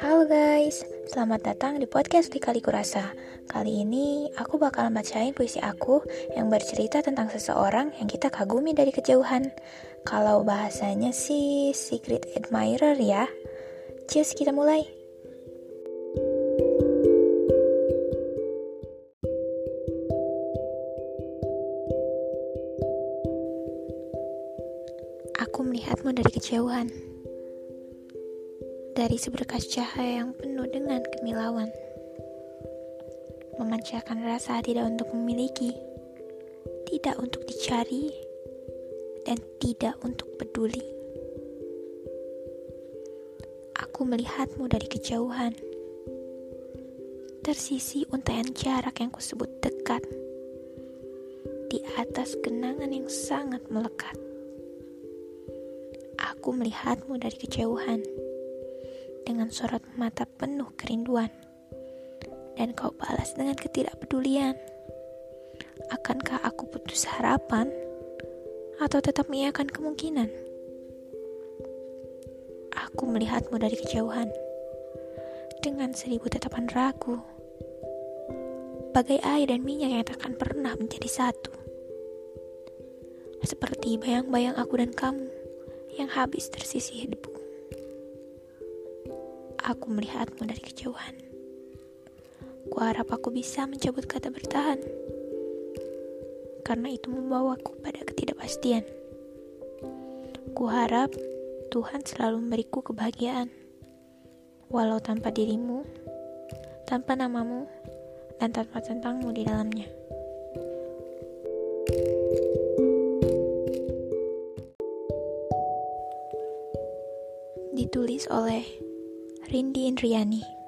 Halo guys, selamat datang di podcast Di Kali Kurasa. Kali ini aku bakal bacain puisi aku yang bercerita tentang seseorang yang kita kagumi dari kejauhan. Kalau bahasanya sih secret admirer ya. Cheers, kita mulai. Aku melihatmu dari kejauhan dari seberkas cahaya yang penuh dengan kemilauan, memancarkan rasa tidak untuk memiliki, tidak untuk dicari, dan tidak untuk peduli. Aku melihatmu dari kejauhan, tersisi untaian jarak yang kusebut dekat, di atas kenangan yang sangat melekat. Aku melihatmu dari kejauhan dengan sorot mata penuh kerinduan. Dan kau balas dengan ketidakpedulian. Akankah aku putus harapan? Atau tetap mengiyakan kemungkinan? Aku melihatmu dari kejauhan. Dengan seribu tatapan ragu. Bagai air dan minyak yang takkan pernah menjadi satu. Seperti bayang-bayang aku dan kamu yang habis tersisih debu aku melihatmu dari kejauhan. Kuharap aku bisa mencabut kata bertahan, karena itu membawaku pada ketidakpastian. Kuharap Tuhan selalu memberiku kebahagiaan, walau tanpa dirimu, tanpa namamu, dan tanpa tentangmu di dalamnya. Ditulis oleh Rindi Indriani